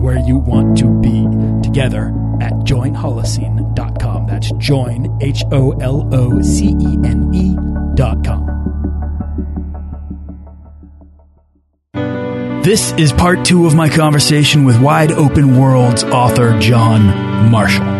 where you want to be together at joinholocene.com. That's join, H O L O C E N E.com. This is part two of my conversation with Wide Open Worlds author John Marshall.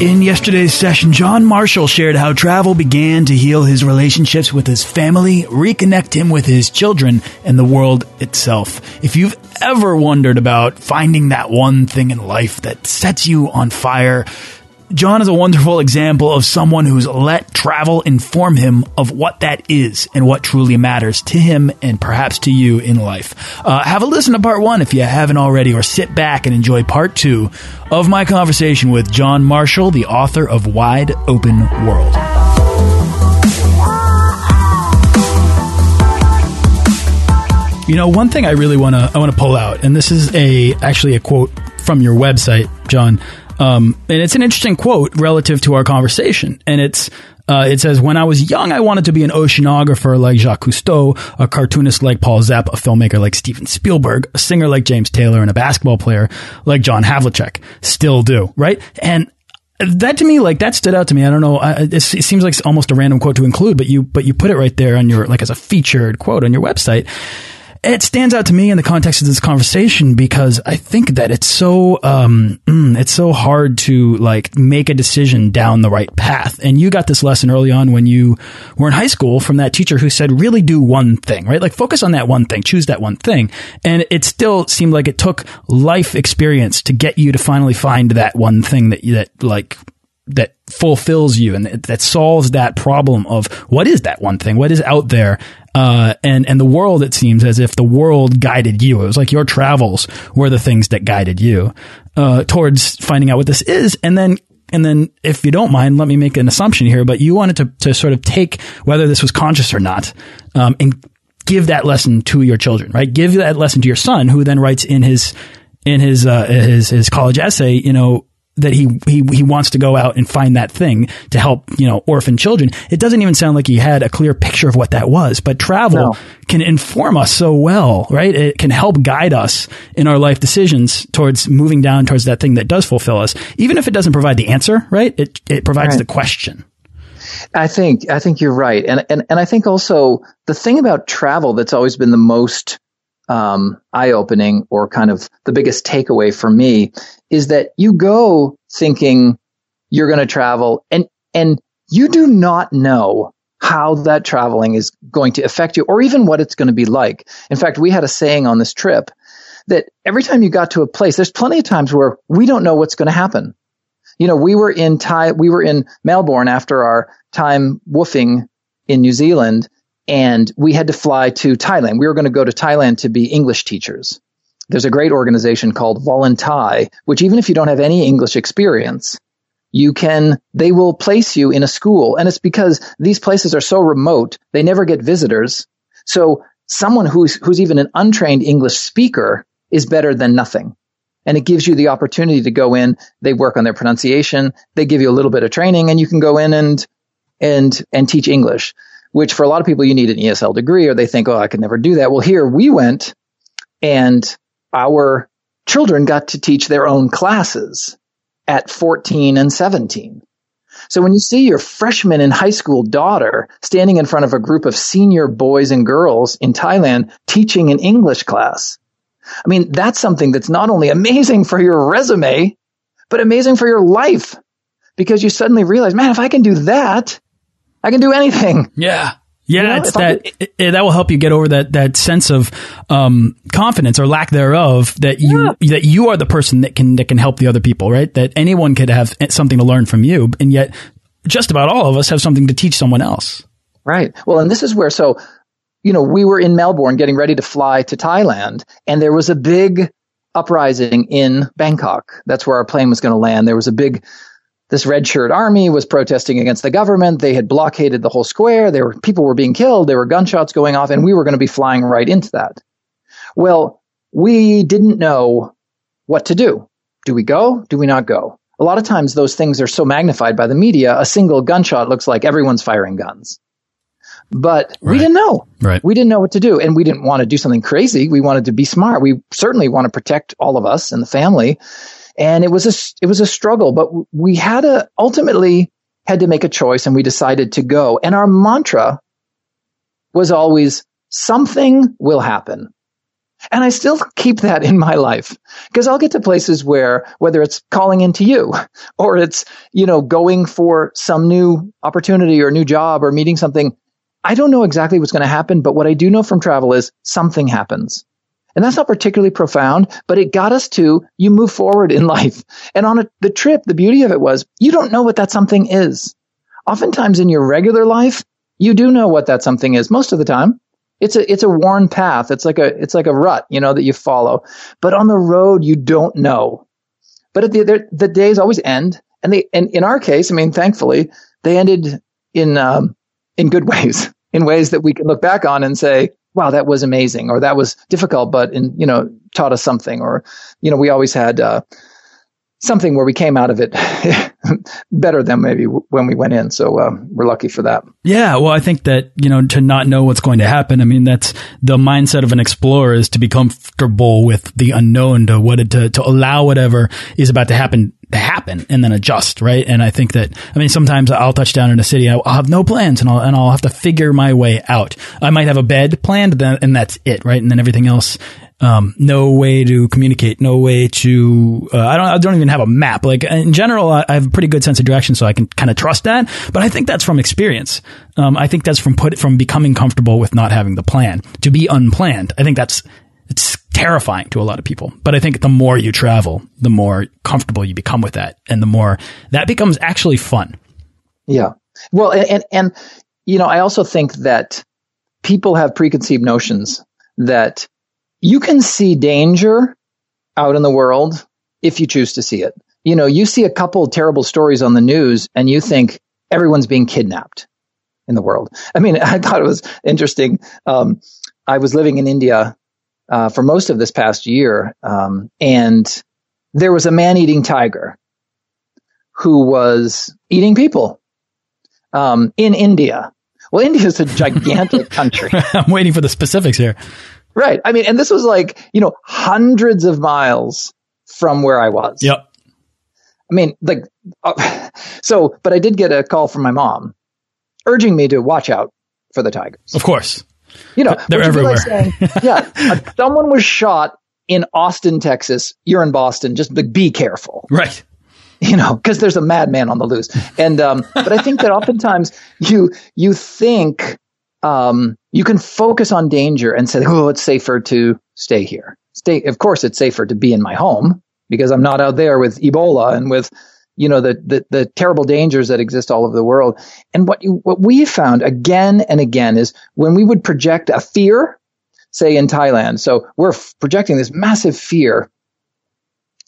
In yesterday's session, John Marshall shared how travel began to heal his relationships with his family, reconnect him with his children, and the world itself. If you've ever wondered about finding that one thing in life that sets you on fire, John is a wonderful example of someone who's let travel inform him of what that is and what truly matters to him and perhaps to you in life. Uh, have a listen to part one if you haven't already, or sit back and enjoy part two of my conversation with John Marshall, the author of Wide Open World. You know, one thing I really want to I want to pull out, and this is a actually a quote from your website, John. Um, and it's an interesting quote relative to our conversation. And it's, uh, it says, when I was young, I wanted to be an oceanographer like Jacques Cousteau, a cartoonist like Paul Zepp, a filmmaker like Steven Spielberg, a singer like James Taylor, and a basketball player like John Havlicek. Still do, right? And that to me, like that stood out to me. I don't know. I, it, it seems like almost a random quote to include, but you, but you put it right there on your, like as a featured quote on your website it stands out to me in the context of this conversation because I think that it's so um, mm, it's so hard to like make a decision down the right path. And you got this lesson early on when you were in high school from that teacher who said, "Really do one thing, right? Like focus on that one thing, choose that one thing." And it still seemed like it took life experience to get you to finally find that one thing that that like that fulfills you and that solves that problem of what is that one thing? What is out there? Uh, and, and the world, it seems as if the world guided you. It was like your travels were the things that guided you, uh, towards finding out what this is. And then, and then if you don't mind, let me make an assumption here, but you wanted to, to sort of take whether this was conscious or not, um, and give that lesson to your children, right? Give that lesson to your son, who then writes in his, in his, uh, his, his college essay, you know, that he, he he wants to go out and find that thing to help you know orphan children. It doesn't even sound like he had a clear picture of what that was. But travel no. can inform us so well, right? It can help guide us in our life decisions towards moving down towards that thing that does fulfill us, even if it doesn't provide the answer. Right? It it provides right. the question. I think I think you're right, and and and I think also the thing about travel that's always been the most um, eye opening or kind of the biggest takeaway for me is that you go thinking you're going to travel and, and you do not know how that traveling is going to affect you or even what it's going to be like. In fact, we had a saying on this trip that every time you got to a place, there's plenty of times where we don't know what's going to happen. You know, we were in Thai, we were in Melbourne after our time WWOOFing in New Zealand and we had to fly to Thailand. We were going to go to Thailand to be English teachers. There's a great organization called Volunthai, which even if you don't have any English experience, you can, they will place you in a school. And it's because these places are so remote, they never get visitors. So someone who's, who's even an untrained English speaker is better than nothing. And it gives you the opportunity to go in. They work on their pronunciation. They give you a little bit of training and you can go in and, and, and teach English which for a lot of people you need an ESL degree or they think, oh, I could never do that. Well, here we went and our children got to teach their own classes at 14 and 17. So when you see your freshman in high school daughter standing in front of a group of senior boys and girls in Thailand teaching an English class, I mean, that's something that's not only amazing for your resume, but amazing for your life because you suddenly realize, man, if I can do that, I can do anything. Yeah. Yeah, You know, it's that it, it- that will help you get over that that sense of um, confidence or lack thereof that you that you are the person that can that can help the other people, right? That anyone could have something to learn from you, and yet just about all of us have something to teach someone else. Right. Well, and this is where, so, you know, we were in Melbourne getting ready to fly to Thailand, and there was a big uprising in Bangkok. That's where our plane was going to land. There was a big, this red shirt army was protesting against the government. They had blockaded the whole square. There were people were being killed. There were gunshots going off, and we were going to be flying right into that. Well, we didn't know what to do. Do we go? Do we not go? A lot of times those things are so magnified by the media, a single gunshot looks like everyone's firing guns. But we didn't know. Right. We didn't know what to do. And we didn't want to do something crazy. We wanted to be smart. We certainly want to protect all of us and the family. And it was a, it was a struggle, but we had to ultimately had to make a choice and we decided to go. And our mantra was always something will happen. And I still keep that in my life because I'll get to places where whether it's calling into you or it's, you know, going for some new opportunity or new job or meeting something. I don't know exactly what's going to happen, but what I do know from travel is something happens. And that's not particularly profound, but it got us to you move forward in life. And on a, the trip, the beauty of it was you don't know what that something is. Oftentimes in your regular life, you do know what that something is most of the time. It's a it's a worn path. It's like a it's like a rut, you know, that you follow. But on the road, you don't know. But at the the, the days always end, and they and in our case, I mean, thankfully, they ended in um, in good ways, in ways that we can look back on and say, "Wow, that was amazing," or "That was difficult, but in you know taught us something," or you know, we always had. Uh, Something where we came out of it better than maybe when we went in. So uh, we're lucky for that. Yeah, well, I think that, you know, to not know what's going to happen, I mean, that's the mindset of an explorer is to be comfortable with the unknown, to what, it, to, to allow whatever is about to happen to happen and then adjust, right? And I think that, I mean, sometimes I'll touch down in a city, I'll, have no plans and I'll, and I'll have to figure my way out. I might have a bed planned and that's it, right? And then everything else, um, no way to communicate, no way to, uh, I don't, I don't even have a map. Like in general, I, I have a pretty good sense of direction, so I can kind of trust that. But I think that's from experience. Um, I think that's from put, from becoming comfortable with not having the plan to be unplanned. I think that's, it's terrifying to a lot of people. But I think the more you travel, the more comfortable you become with that and the more that becomes actually fun. Yeah. Well, and, and, and, you know, I also think that people have preconceived notions that you can see danger out in the world if you choose to see it. You know, you see a couple of terrible stories on the news and you think everyone's being kidnapped in the world. I mean, I thought it was interesting. Um, I was living in India uh, for most of this past year, um, and there was a man-eating tiger who was eating people um, in India. Well, India is a gigantic country. I'm waiting for the specifics here. Right. I mean, and this was like, you know, hundreds of miles from where I was. Yep. I mean, like, uh, so, but I did get a call from my mom urging me to watch out for the tigers. Of course. You know, They're be like everywhere. saying, yeah, uh, someone was shot in Austin, Texas. You're in Boston. Just like, be careful. Right. you know, because there's a madman on the loose. And um, but I think that oftentimes you you think um, you can focus on danger and say, oh, it's safer to stay here. Stay. Of course, it's safer to be in my home because I'm not out there with Ebola and with you know the the, the terrible dangers that exist all over the world. And what you, what we found again and again is when we would project a fear, say in Thailand. So we're f- projecting this massive fear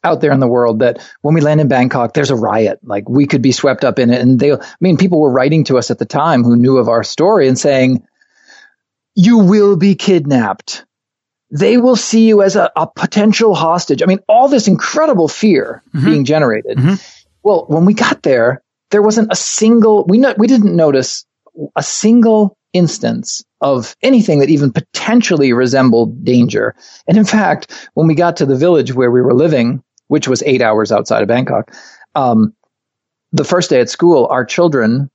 out there in the world that when we land in Bangkok, there's a riot. Like we could be swept up in it. And they, I mean, people were writing to us at the time who knew of our story and saying, you will be kidnapped. They will see you as a, a potential hostage. I mean, all this incredible fear mm-hmm. being generated. Mm-hmm. Well, when we got there, there wasn't a single, we, no, we didn't notice a single instance of anything that even potentially resembled danger. And in fact, when we got to the village where we were living, which was eight hours outside of Bangkok, um, the first day at school, our children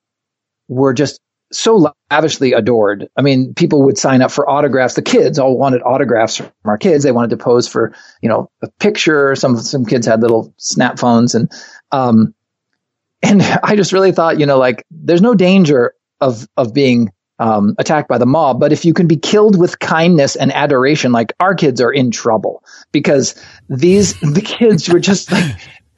were just so lavishly adored. I mean, people would sign up for autographs. The kids all wanted autographs from our kids. They wanted to pose for, you know, a picture. Some some kids had little snap phones, and um, and I just really thought, you know, like there's no danger of of being um, attacked by the mob. But if you can be killed with kindness and adoration, like our kids are in trouble because these the kids were just like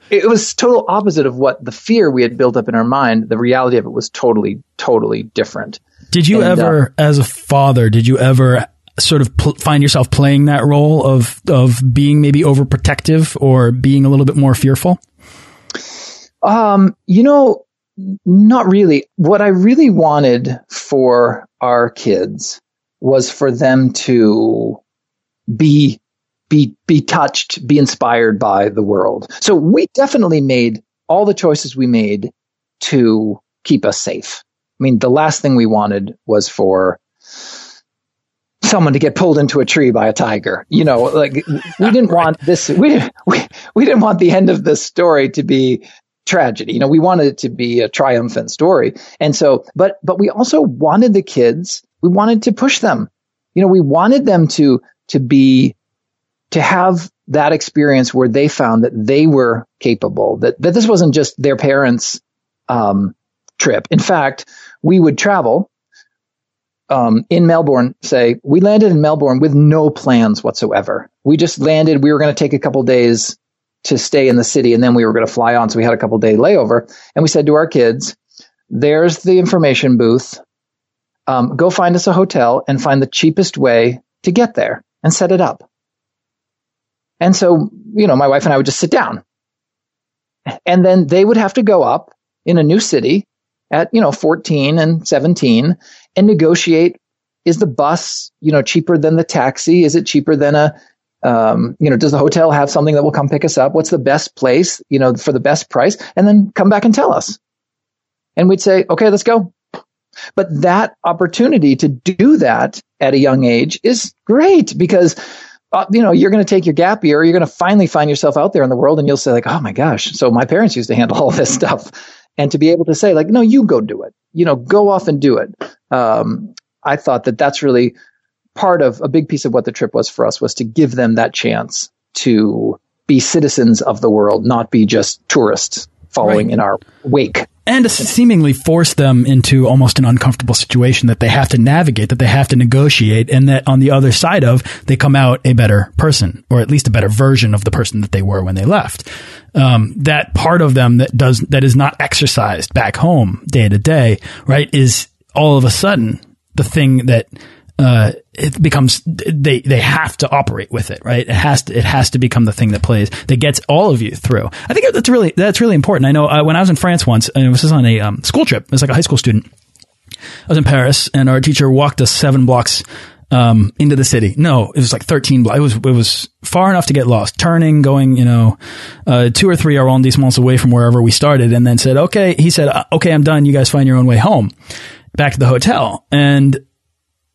it was total opposite of what the fear we had built up in our mind. The reality of it was totally, totally different. Did you and, ever, uh, as a father, did you ever sort of find yourself playing that role of of being maybe overprotective or being a little bit more fearful? Um, you know, not really. What I really wanted for our kids was for them to be be be touched, be inspired by the world. So we definitely made all the choices we made to keep us safe. I mean, the last thing we wanted was for someone to get pulled into a tree by a tiger. You know, like we didn't want this. We, we we didn't want the end of this story to be tragedy. You know, we wanted it to be a triumphant story. And so, but but we also wanted the kids. We wanted to push them. You know, we wanted them to to be to have that experience where they found that they were capable. That that this wasn't just their parents' um, trip. In fact, we would travel um, in Melbourne, say, we landed in Melbourne with no plans whatsoever. We just landed. We were going to take a couple days to stay in the city and then we were going to fly on. So we had a couple day layover and we said to our kids, there's the information booth. Um, go find us a hotel and find the cheapest way to get there and set it up. And so, you know, my wife and I would just sit down and then they would have to go up in a new city at, you know, 14 and 17 and negotiate is the bus, you know, cheaper than the taxi? Is it cheaper than a, um, you know, does the hotel have something that will come pick us up? What's the best place, you know, for the best price? And then come back and tell us. And we'd say, okay, let's go. But that opportunity to do that at a young age is great because, uh, you know, you're going to take your gap year. You're going to finally find yourself out there in the world and you'll say like, oh my gosh. So my parents used to handle all this stuff and to be able to say like, no, you go do it, you know, go off and do it um, I thought that that's really part of a big piece of what the trip was for us was to give them that chance to be citizens of the world, not be just tourists following right. in our wake. And to seemingly force them into almost an uncomfortable situation that they have to navigate, that they have to negotiate, and that on the other side of, they come out a better person, or at least a better version of the person that they were when they left. Um, that part of them that does, that is not exercised back home day to day, right, is all of a sudden the thing that uh, it becomes they they have to operate with it, right? It has to it has to become the thing that plays that gets all of you through. I think that's really that's really important. I know uh, when I was in France once, and this was on a um, school trip. It was like a high school student. I was in Paris, and our teacher walked us seven blocks um, into the city. No, it was like 13 blocks. It was, it was far enough to get lost, turning, going, you know, uh, two or three arrondissements away from wherever we started and then said, okay, he said, uh, okay, I'm done. You guys find your own way home back to the hotel. And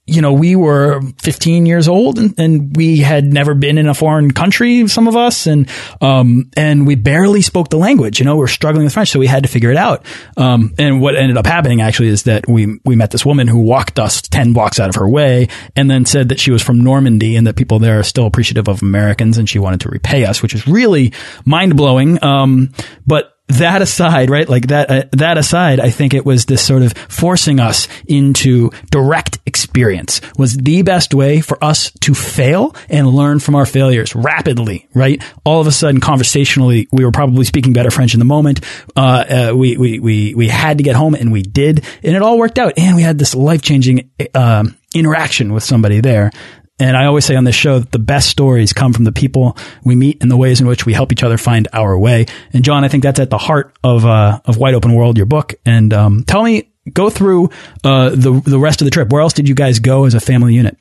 you know, we were 15 years old and, and, we had never been in a foreign country, some of us, and, um, and we barely spoke the language, you know, we are struggling with French, so we had to figure it out. Um, and what ended up happening actually is that we, we met this woman who walked us 10 blocks out of her way and then said that she was from Normandy and that people there are still appreciative of Americans and she wanted to repay us, which is really mind blowing. Um, but that aside, right? Like that, uh, that aside, I think it was this sort of forcing us into direct experience was the best way for us to fail and learn from our failures rapidly, right? All of a sudden, conversationally, we were probably speaking better French in the moment. Uh, uh, we, we, we, we had to get home and we did, and it all worked out. And we had this life changing, um, interaction with somebody there and I always say on this show that the best stories come from the people we meet and the ways in which we help each other find our way. And John, I think that's at the heart of uh, of Wide Open World, your book. And um, tell me, go through uh, the the rest of the trip. Where else did you guys go as a family unit?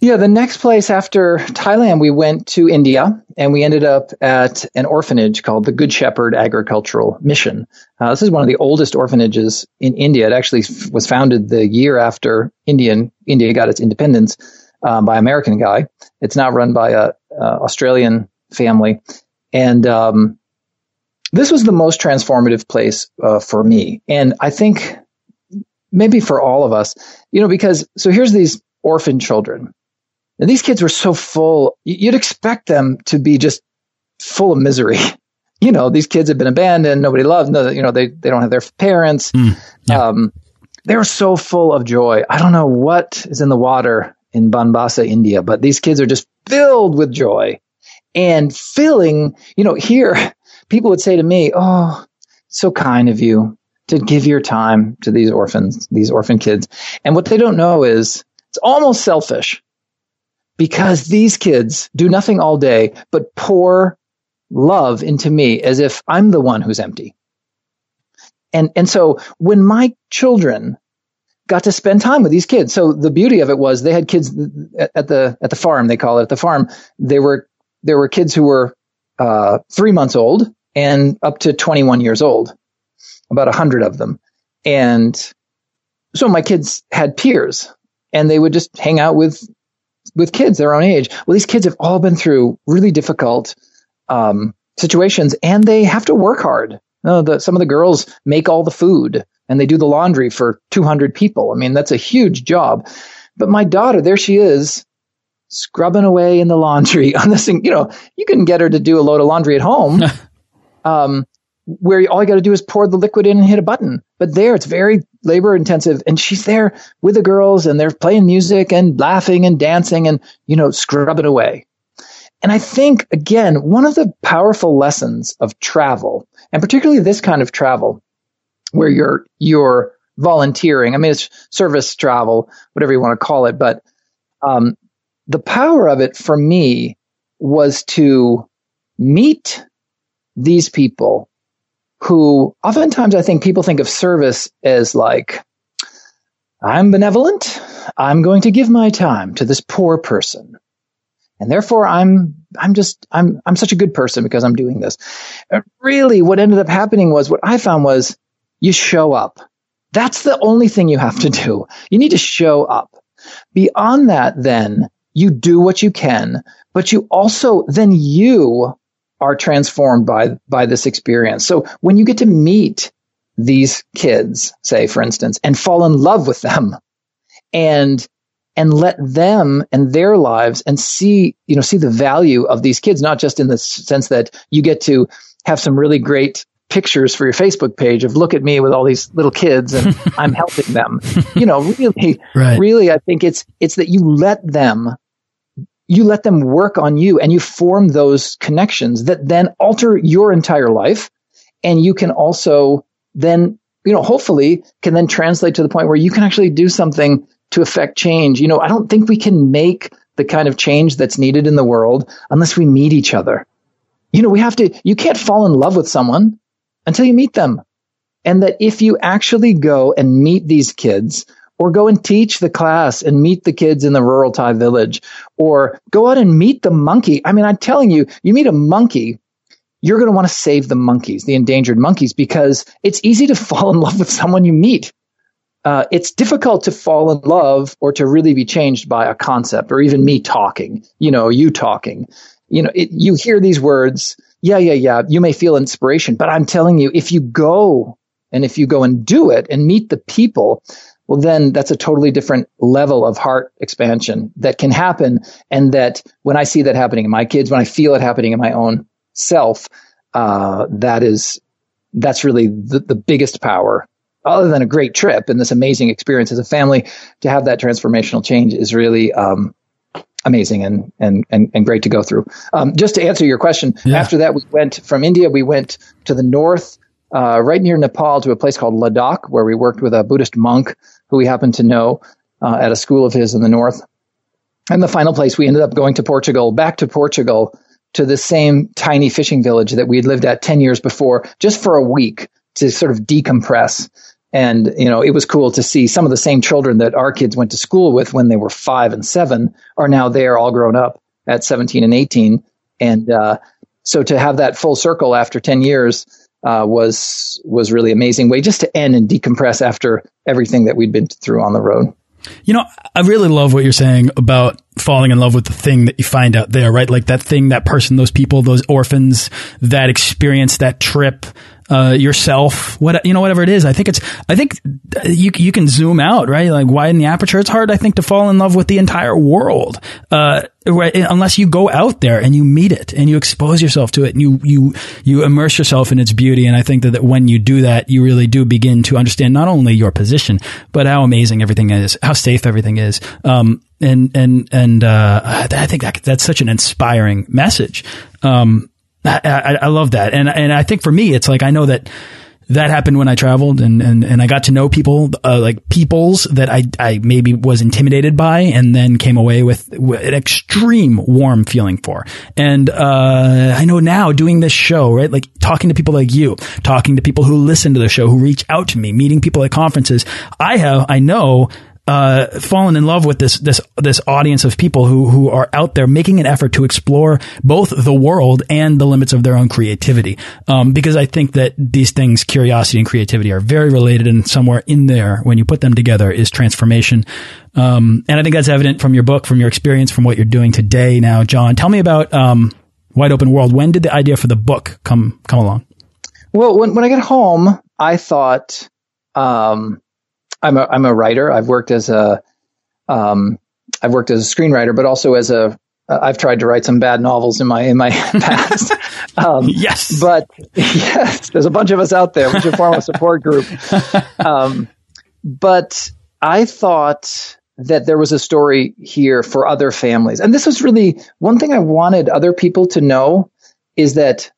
Yeah, the next place after Thailand, we went to India and we ended up at an orphanage called the Good Shepherd Agricultural Mission. Uh, this is one of the oldest orphanages in India. It actually was founded the year after Indian India got its independence um, by American guy. It's now run by a, a Australian family, and um, this was the most transformative place uh, for me, and I think maybe for all of us, you know, because so here's these orphan children, and these kids were so full. You'd expect them to be just full of misery. You know, these kids have been abandoned, nobody loves, no, you know, they they don't have their parents. Mm, yeah. um, they're so full of joy. I don't know what is in the water in Banbasa, India, but these kids are just filled with joy and filling, you know, here people would say to me, Oh, so kind of you to give your time to these orphans, these orphan kids. And what they don't know is it's almost selfish because these kids do nothing all day but pour love into me as if I'm the one who's empty. And, and so when my children got to spend time with these kids, so the beauty of it was they had kids at the, at the farm, they call it at the farm. They were, there were kids who were, uh, three months old and up to 21 years old, about a hundred of them. And so my kids had peers and they would just hang out with, with kids their own age. Well, these kids have all been through really difficult, um, situations and they have to work hard. You know, the, some of the girls make all the food and they do the laundry for 200 people. I mean, that's a huge job. But my daughter, there she is, scrubbing away in the laundry on this thing. You know, you can get her to do a load of laundry at home. um, where all you got to do is pour the liquid in and hit a button. But there, it's very labor intensive, and she's there with the girls, and they're playing music and laughing and dancing and you know scrubbing away. And I think again, one of the powerful lessons of travel, and particularly this kind of travel, where you're you're volunteering. I mean, it's service travel, whatever you want to call it, but um, the power of it for me was to meet these people who oftentimes I think people think of service as like, I'm benevolent. I'm going to give my time to this poor person. And therefore I'm, I'm just, I'm, I'm such a good person because I'm doing this. And really what ended up happening was what I found was you show up. That's the only thing you have to do. You need to show up. Beyond that, then you do what you can, but you also, then you are transformed by by this experience. So when you get to meet these kids, say for instance, and fall in love with them and and let them and their lives and see, you know, see the value of these kids, not just in the sense that you get to have some really great pictures for your Facebook page of look at me with all these little kids and I'm helping them. You know, really, right. really, I think it's, it's that you let them you let them work on you and you form those connections that then alter your entire life. And you can also then, you know, hopefully can then translate to the point where you can actually do something to affect change. You know, I don't think we can make the kind of change that's needed in the world unless we meet each other. You know, we have to, you can't fall in love with someone until you meet them. And that if you actually go and meet these kids or go and teach the class and meet the kids in the rural Thai village, or go out and meet the monkey. I mean, I'm telling you, you meet a monkey, you're going to want to save the monkeys, the endangered monkeys, because it's easy to fall in love with someone you meet. Uh, it's difficult to fall in love or to really be changed by a concept or even me talking, you know, you talking. You know, it, you hear these words. Yeah, yeah, yeah. You may feel inspiration, but I'm telling you, if you go and if you go and do it and meet the people, well, then that's a totally different level of heart expansion that can happen. And that when I see that happening in my kids, when I feel it happening in my own self, uh, that is, that's really the, the biggest power other than a great trip and this amazing experience as a family to have that transformational change is really, um, amazing and, and, and, and great to go through. Um, just to answer your question, yeah. after that, we went from India, we went to the north uh, right near Nepal to a place called Ladakh, where we worked with a Buddhist monk who we happened to know uh, at a school of his in the north. And the final place, we ended up going to Portugal, back to Portugal, to the same tiny fishing village that we had lived at 10 years before, just for a week to sort of decompress. And, you know, it was cool to see some of the same children that our kids went to school with when they were five and seven are now there all grown up at 17 and 18. And, uh, so to have that full circle after 10 years, uh, was was really amazing way just to end and decompress after everything that we'd been through on the road. You know, I really love what you're saying about falling in love with the thing that you find out there, right? Like that thing, that person, those people, those orphans, that experience, that trip, uh, yourself, what you know, whatever it is. I think it's. I think you you can zoom out, right? Like widen the aperture. It's hard, I think, to fall in love with the entire world, uh, right? Unless you go out there and you meet it and you expose yourself to it and you you you immerse yourself in its beauty. And I think that, that when you do that, you really do begin to understand not only your position, but how amazing everything is, how safe everything is. Um, and and and uh, I think that, that's such an inspiring message. Um, I, I, I love that. And, and I think for me, it's like, I know that that happened when I traveled and, and, and I got to know people, uh, like peoples that I, I maybe was intimidated by and then came away with, with an extreme warm feeling for. And, uh, I know now doing this show, right? Like talking to people like you, talking to people who listen to the show, who reach out to me, meeting people at conferences. I have, I know uh, fallen in love with this this this audience of people who who are out there making an effort to explore both the world and the limits of their own creativity. Um, because I think that these things, curiosity and creativity, are very related, and somewhere in there, when you put them together, is transformation. Um, and I think that's evident from your book, from your experience, from what you're doing today. Now, John, tell me about um, Wide Open World. When did the idea for the book come come along? Well, when when I got home, I thought. Um, I'm a I'm a writer. I've worked as a um, I've worked as a screenwriter, but also as a I've tried to write some bad novels in my in my past. Um, yes, but yes, there's a bunch of us out there. We should form a support group. Um, but I thought that there was a story here for other families, and this was really one thing I wanted other people to know is that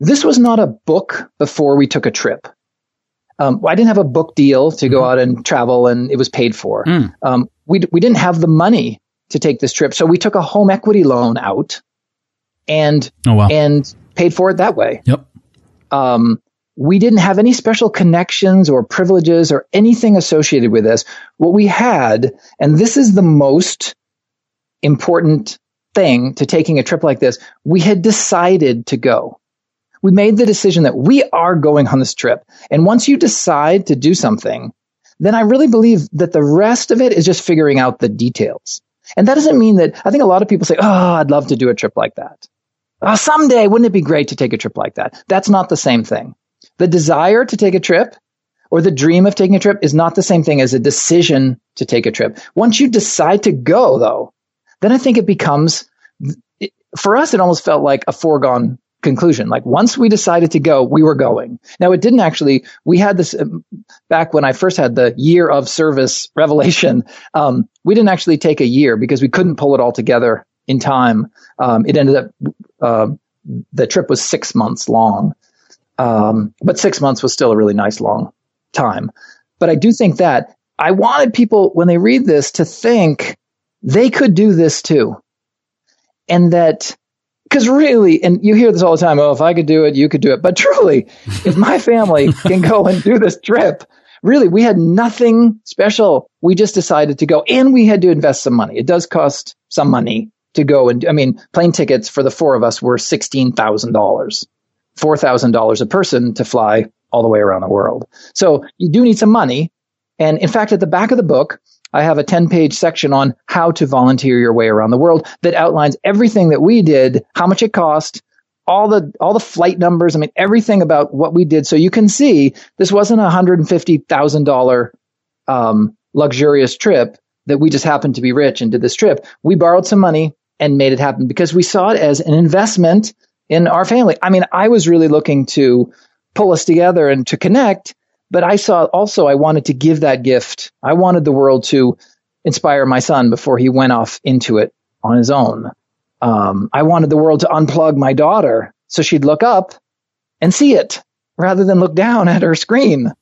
this was not a book before we took a trip. Um, I didn't have a book deal to go mm-hmm. out and travel, and it was paid for. Mm. Um, we we didn't have the money to take this trip, so we took a home equity loan out, and oh, wow. and paid for it that way. Yep. Um, we didn't have any special connections or privileges or anything associated with this. What we had, and this is the most important thing to taking a trip like this, we had decided to go we made the decision that we are going on this trip. And once you decide to do something, then I really believe that the rest of it is just figuring out the details. And that doesn't mean that I think a lot of people say, Oh, I'd love to do a trip like that. Oh, someday, wouldn't it be great to take a trip like that? That's not the same thing. The desire to take a trip or the dream of taking a trip is not the same thing as a decision to take a trip. Once you decide to go, though, then I think it becomes, for us, it almost felt like a foregone conclusion. Like once we decided to go, we were going. Now it didn't actually, we had this um, back when I first had the year of service revelation. Um, we didn't actually take a year because we couldn't pull it all together in time. Um, it ended up, uh, the trip was six months long. Um, but six months was still a really nice long time. But I do think that I wanted people when they read this to think they could do this too. And that because really, and you hear this all the time. Oh, if I could do it, you could do it. But truly, if my family can go and do this trip, really, we had nothing special. We just decided to go and we had to invest some money. It does cost some money to go. And I mean, plane tickets for the four of us were $16,000, $4,000 a person to fly all the way around the world. So you do need some money. And in fact, at the back of the book, I have a 10 page section on how to volunteer your way around the world that outlines everything that we did, how much it cost, all the all the flight numbers. I mean, everything about what we did. So you can see this wasn't a hundred and fifty thousand dollar um, luxurious trip that we just happened to be rich and did this trip. We borrowed some money and made it happen because we saw it as an investment in our family. I mean, I was really looking to pull us together and to connect but I saw also I wanted to give that gift. I wanted the world to inspire my son before he went off into it on his own. Um, I wanted the world to unplug my daughter so she'd look up and see it rather than look down at her screen.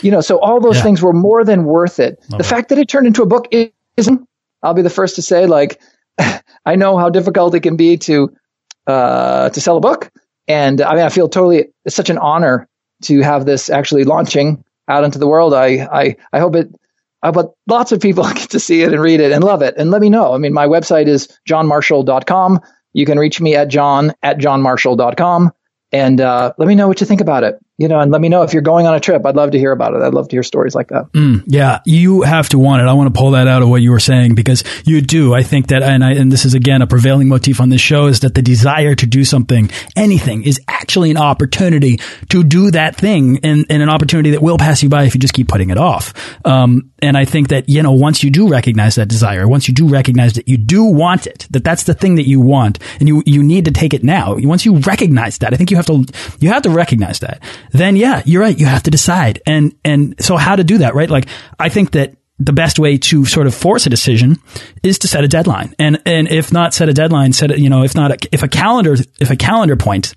You know, so all those yeah. things were more than worth it. Love the it. fact that it turned into a book isn't. I'll be the first to say, like, I know how difficult it can be to uh, to sell a book, and I mean, I feel totally. It's such an honor to have this actually launching out into the world. I, I, I hope it, I hope lots of people get to see it and read it and love it and let me know. I mean, my website is johnmarshall.com. You can reach me at john at johnmarshall.com and uh, let me know what you think about it. You know, and let me know if you're going on a trip. I'd love to hear about it. I'd love to hear stories like that. Mm, yeah, you have to want it. I want to pull that out of what you were saying because you do. I think that, and I, and this is again a prevailing motif on this show is that the desire to do something, anything, is actually an opportunity to do that thing, and, and an opportunity that will pass you by if you just keep putting it off. Um, and I think that you know once you do recognize that desire, once you do recognize that you do want it, that that's the thing that you want, and you you need to take it now. Once you recognize that, I think you have to you have to recognize that then yeah, you're right. You have to decide. And, and so how to do that, right? Like, I think that the best way to sort of force a decision is to set a deadline. And, and if not set a deadline, set it, you know, if not, a, if a calendar, if a calendar point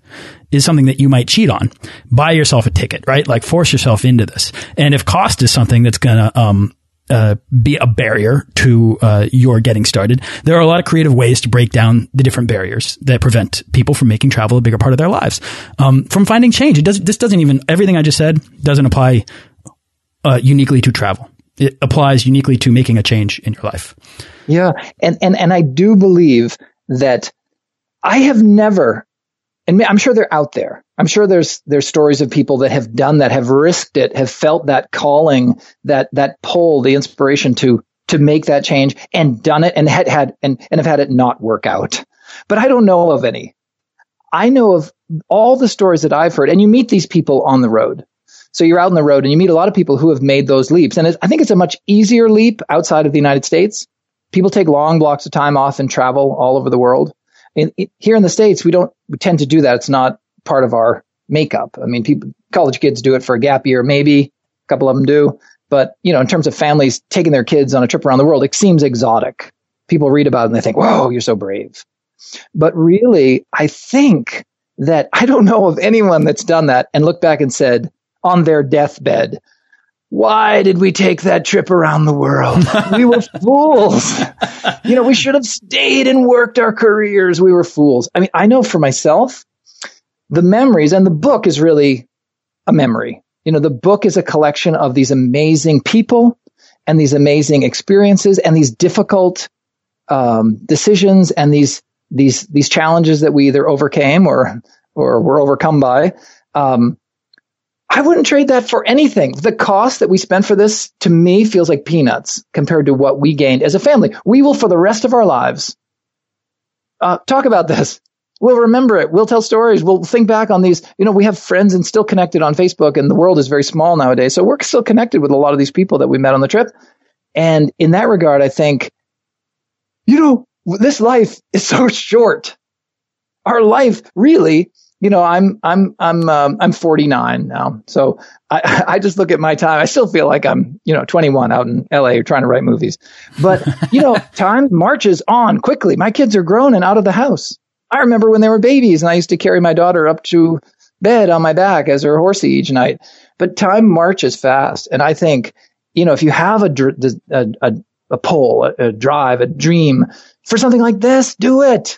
is something that you might cheat on, buy yourself a ticket, right? Like force yourself into this. And if cost is something that's going to, um, uh, be a barrier to uh, your getting started. There are a lot of creative ways to break down the different barriers that prevent people from making travel a bigger part of their lives. Um, from finding change, it does. This doesn't even everything I just said doesn't apply uh, uniquely to travel. It applies uniquely to making a change in your life. Yeah, and and and I do believe that I have never and I'm sure they're out there. I'm sure there's there's stories of people that have done that, have risked it, have felt that calling, that that pull, the inspiration to to make that change and done it and had had and, and have had it not work out. But I don't know of any. I know of all the stories that I've heard, and you meet these people on the road. So you're out on the road and you meet a lot of people who have made those leaps. And I think it's a much easier leap outside of the United States. People take long blocks of time off and travel all over the world here in the states, we don't we tend to do that. It's not part of our makeup. I mean, people, college kids do it for a gap year, maybe a couple of them do. But you know, in terms of families taking their kids on a trip around the world, it seems exotic. People read about it and they think, "Whoa, you're so brave." But really, I think that I don't know of anyone that's done that and looked back and said on their deathbed, why did we take that trip around the world? we were fools. You know, we should have stayed and worked our careers. We were fools. I mean, I know for myself, the memories and the book is really a memory. You know, the book is a collection of these amazing people and these amazing experiences and these difficult um, decisions and these these these challenges that we either overcame or or were overcome by. Um, I wouldn't trade that for anything. The cost that we spent for this to me feels like peanuts compared to what we gained as a family. We will, for the rest of our lives, uh, talk about this. We'll remember it. We'll tell stories. We'll think back on these. You know, we have friends and still connected on Facebook, and the world is very small nowadays. So we're still connected with a lot of these people that we met on the trip. And in that regard, I think, you know, this life is so short. Our life really you know, I'm I'm I'm um, I'm 49 now, so I I just look at my time. I still feel like I'm you know 21 out in LA trying to write movies, but you know, time marches on quickly. My kids are grown and out of the house. I remember when they were babies, and I used to carry my daughter up to bed on my back as her horsey each night. But time marches fast, and I think you know if you have a a a, a pull, a, a drive, a dream for something like this, do it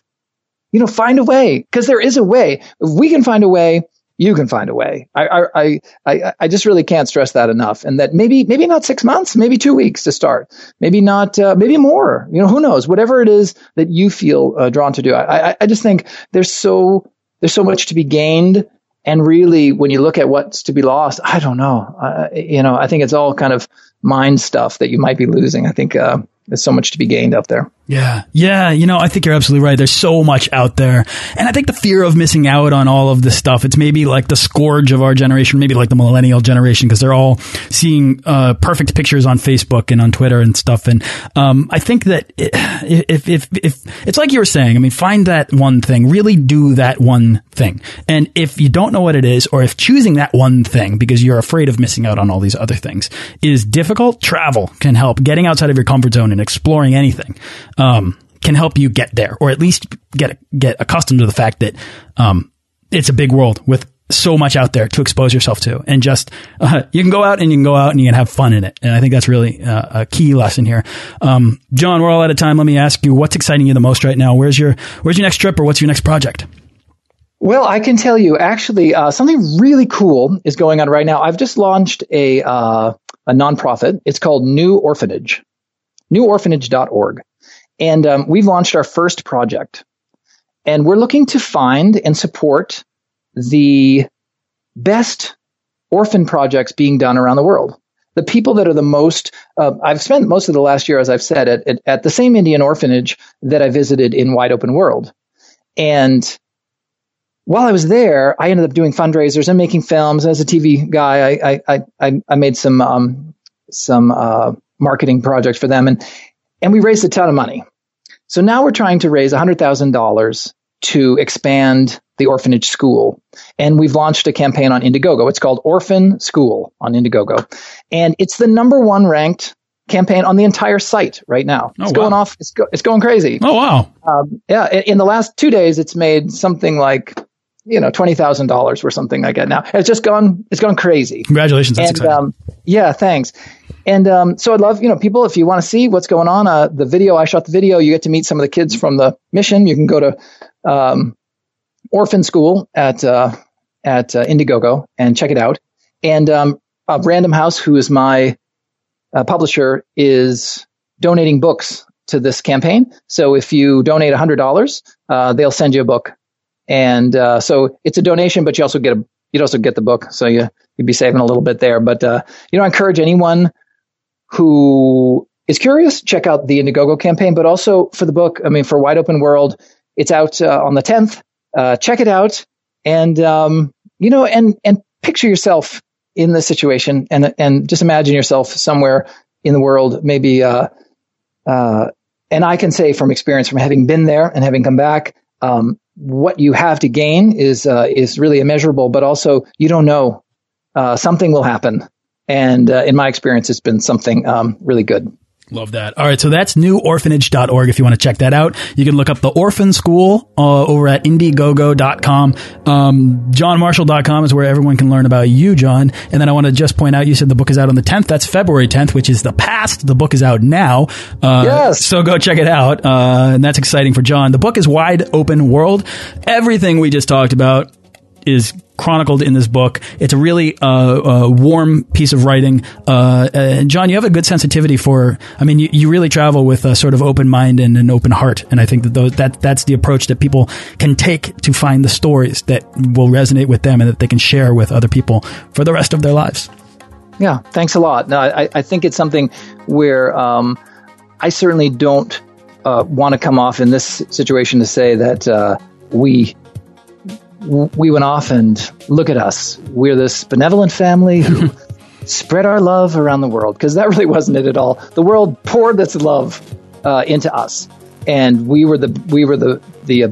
you know, find a way because there is a way. If we can find a way, you can find a way. I, I, I, I just really can't stress that enough. And that maybe, maybe not six months, maybe two weeks to start, maybe not, uh, maybe more, you know, who knows, whatever it is that you feel uh, drawn to do. I, I, I just think there's so, there's so much to be gained. And really, when you look at what's to be lost, I don't know. Uh, you know, I think it's all kind of mind stuff that you might be losing. I think, uh, there's so much to be gained out there. Yeah. Yeah. You know, I think you're absolutely right. There's so much out there. And I think the fear of missing out on all of this stuff, it's maybe like the scourge of our generation, maybe like the millennial generation, because they're all seeing uh, perfect pictures on Facebook and on Twitter and stuff. And um, I think that if, if, if it's like you were saying, I mean, find that one thing, really do that one thing. And if you don't know what it is, or if choosing that one thing because you're afraid of missing out on all these other things is difficult, travel can help. Getting outside of your comfort zone and exploring anything um, can help you get there, or at least get get accustomed to the fact that um, it's a big world with so much out there to expose yourself to, and just uh, you can go out and you can go out and you can have fun in it. And I think that's really uh, a key lesson here. Um, John, we're all out of time. Let me ask you, what's exciting you the most right now? Where's your Where's your next trip, or what's your next project? Well, I can tell you actually uh, something really cool is going on right now. I've just launched a uh, a nonprofit. It's called New Orphanage, neworphanage.org. And um, we've launched our first project. And we're looking to find and support the best orphan projects being done around the world. The people that are the most, uh, I've spent most of the last year, as I've said, at, at, at the same Indian orphanage that I visited in Wide Open World. And while I was there, I ended up doing fundraisers and making films. As a TV guy, I I I, I made some um, some uh, marketing projects for them, and and we raised a ton of money. So now we're trying to raise hundred thousand dollars to expand the orphanage school, and we've launched a campaign on Indiegogo. It's called Orphan School on Indiegogo, and it's the number one ranked campaign on the entire site right now. Oh, it's wow. going off. It's, go, it's going crazy. Oh wow! Um, yeah, in, in the last two days, it's made something like you know twenty thousand dollars or something I get now. It's just gone. It's gone crazy. Congratulations! That's and, um, yeah, thanks. And um, so I'd love you know people if you want to see what's going on. Uh, the video I shot the video. You get to meet some of the kids from the mission. You can go to um, Orphan School at uh, at uh, Indiegogo and check it out. And um, Random House, who is my uh, publisher, is donating books to this campaign. So if you donate $100, uh, they'll send you a book and uh, so it's a donation, but you also get a you'd also get the book, so you you'd be saving a little bit there. But uh, you know, I encourage anyone who is curious, check out the Indiegogo campaign, but also for the book. I mean, for Wide Open World, it's out uh, on the 10th. Uh, check it out, and um, you know, and and picture yourself in this situation, and and just imagine yourself somewhere in the world, maybe. Uh, uh, and I can say from experience, from having been there and having come back, um, what you have to gain is uh, is really immeasurable, but also you don't know. Uh, something will happen, and uh, in my experience, it's been something um, really good. Love that. All right. So that's neworphanage.org if you want to check that out. You can look up the Orphan School uh, over at Indiegogo.com. Um, JohnMarshall.com is where everyone can learn about you, John. And then I want to just point out, you said the book is out on the 10th. That's February 10th, which is the past. The book is out now. Uh, yes. So go check it out. Uh, and that's exciting for John. The book is Wide Open World. Everything we just talked about is chronicled in this book. It's a really uh, uh, warm piece of writing. Uh, and John, you have a good sensitivity for. I mean, you, you really travel with a sort of open mind and an open heart, and I think that those, that that's the approach that people can take to find the stories that will resonate with them and that they can share with other people for the rest of their lives. Yeah, thanks a lot. No, I, I think it's something where um, I certainly don't uh, want to come off in this situation to say that uh, we we went off and look at us. We're this benevolent family who spread our love around the world because that really wasn't it at all. The world poured its love uh, into us, and we were the we were the the uh,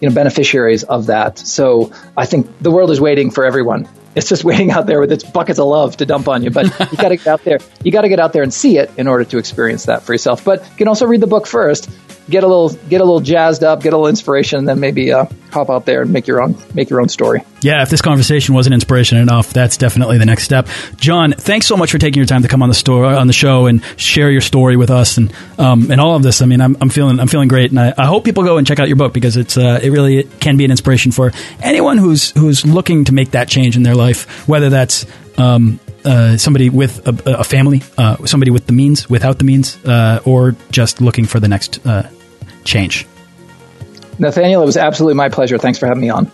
you know beneficiaries of that. So I think the world is waiting for everyone. It's just waiting out there with its buckets of love to dump on you. But you got to get out there. You got to get out there and see it in order to experience that for yourself. But you can also read the book first get a little get a little jazzed up, get a little inspiration, and then maybe uh, hop out there and make your own make your own story. Yeah, if this conversation wasn't inspiration enough, that's definitely the next step. John, thanks so much for taking your time to come on the store on the show and share your story with us and um, and all of this. I mean, I'm, I'm feeling I'm feeling great, and I, I, hope people go and check out your book because it's uh, it really can be an inspiration for anyone who's who's looking to make that change in their life, whether that's um, uh, somebody with a, a family, uh, somebody with the means, without the means, uh, or just looking for the next uh, change. Nathaniel, it was absolutely my pleasure. Thanks for having me on.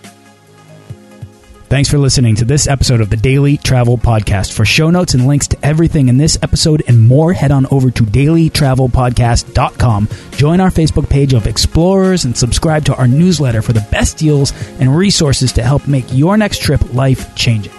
Thanks for listening to this episode of the Daily Travel Podcast. For show notes and links to everything in this episode and more, head on over to dailytravelpodcast.com. Join our Facebook page of explorers and subscribe to our newsletter for the best deals and resources to help make your next trip life changing.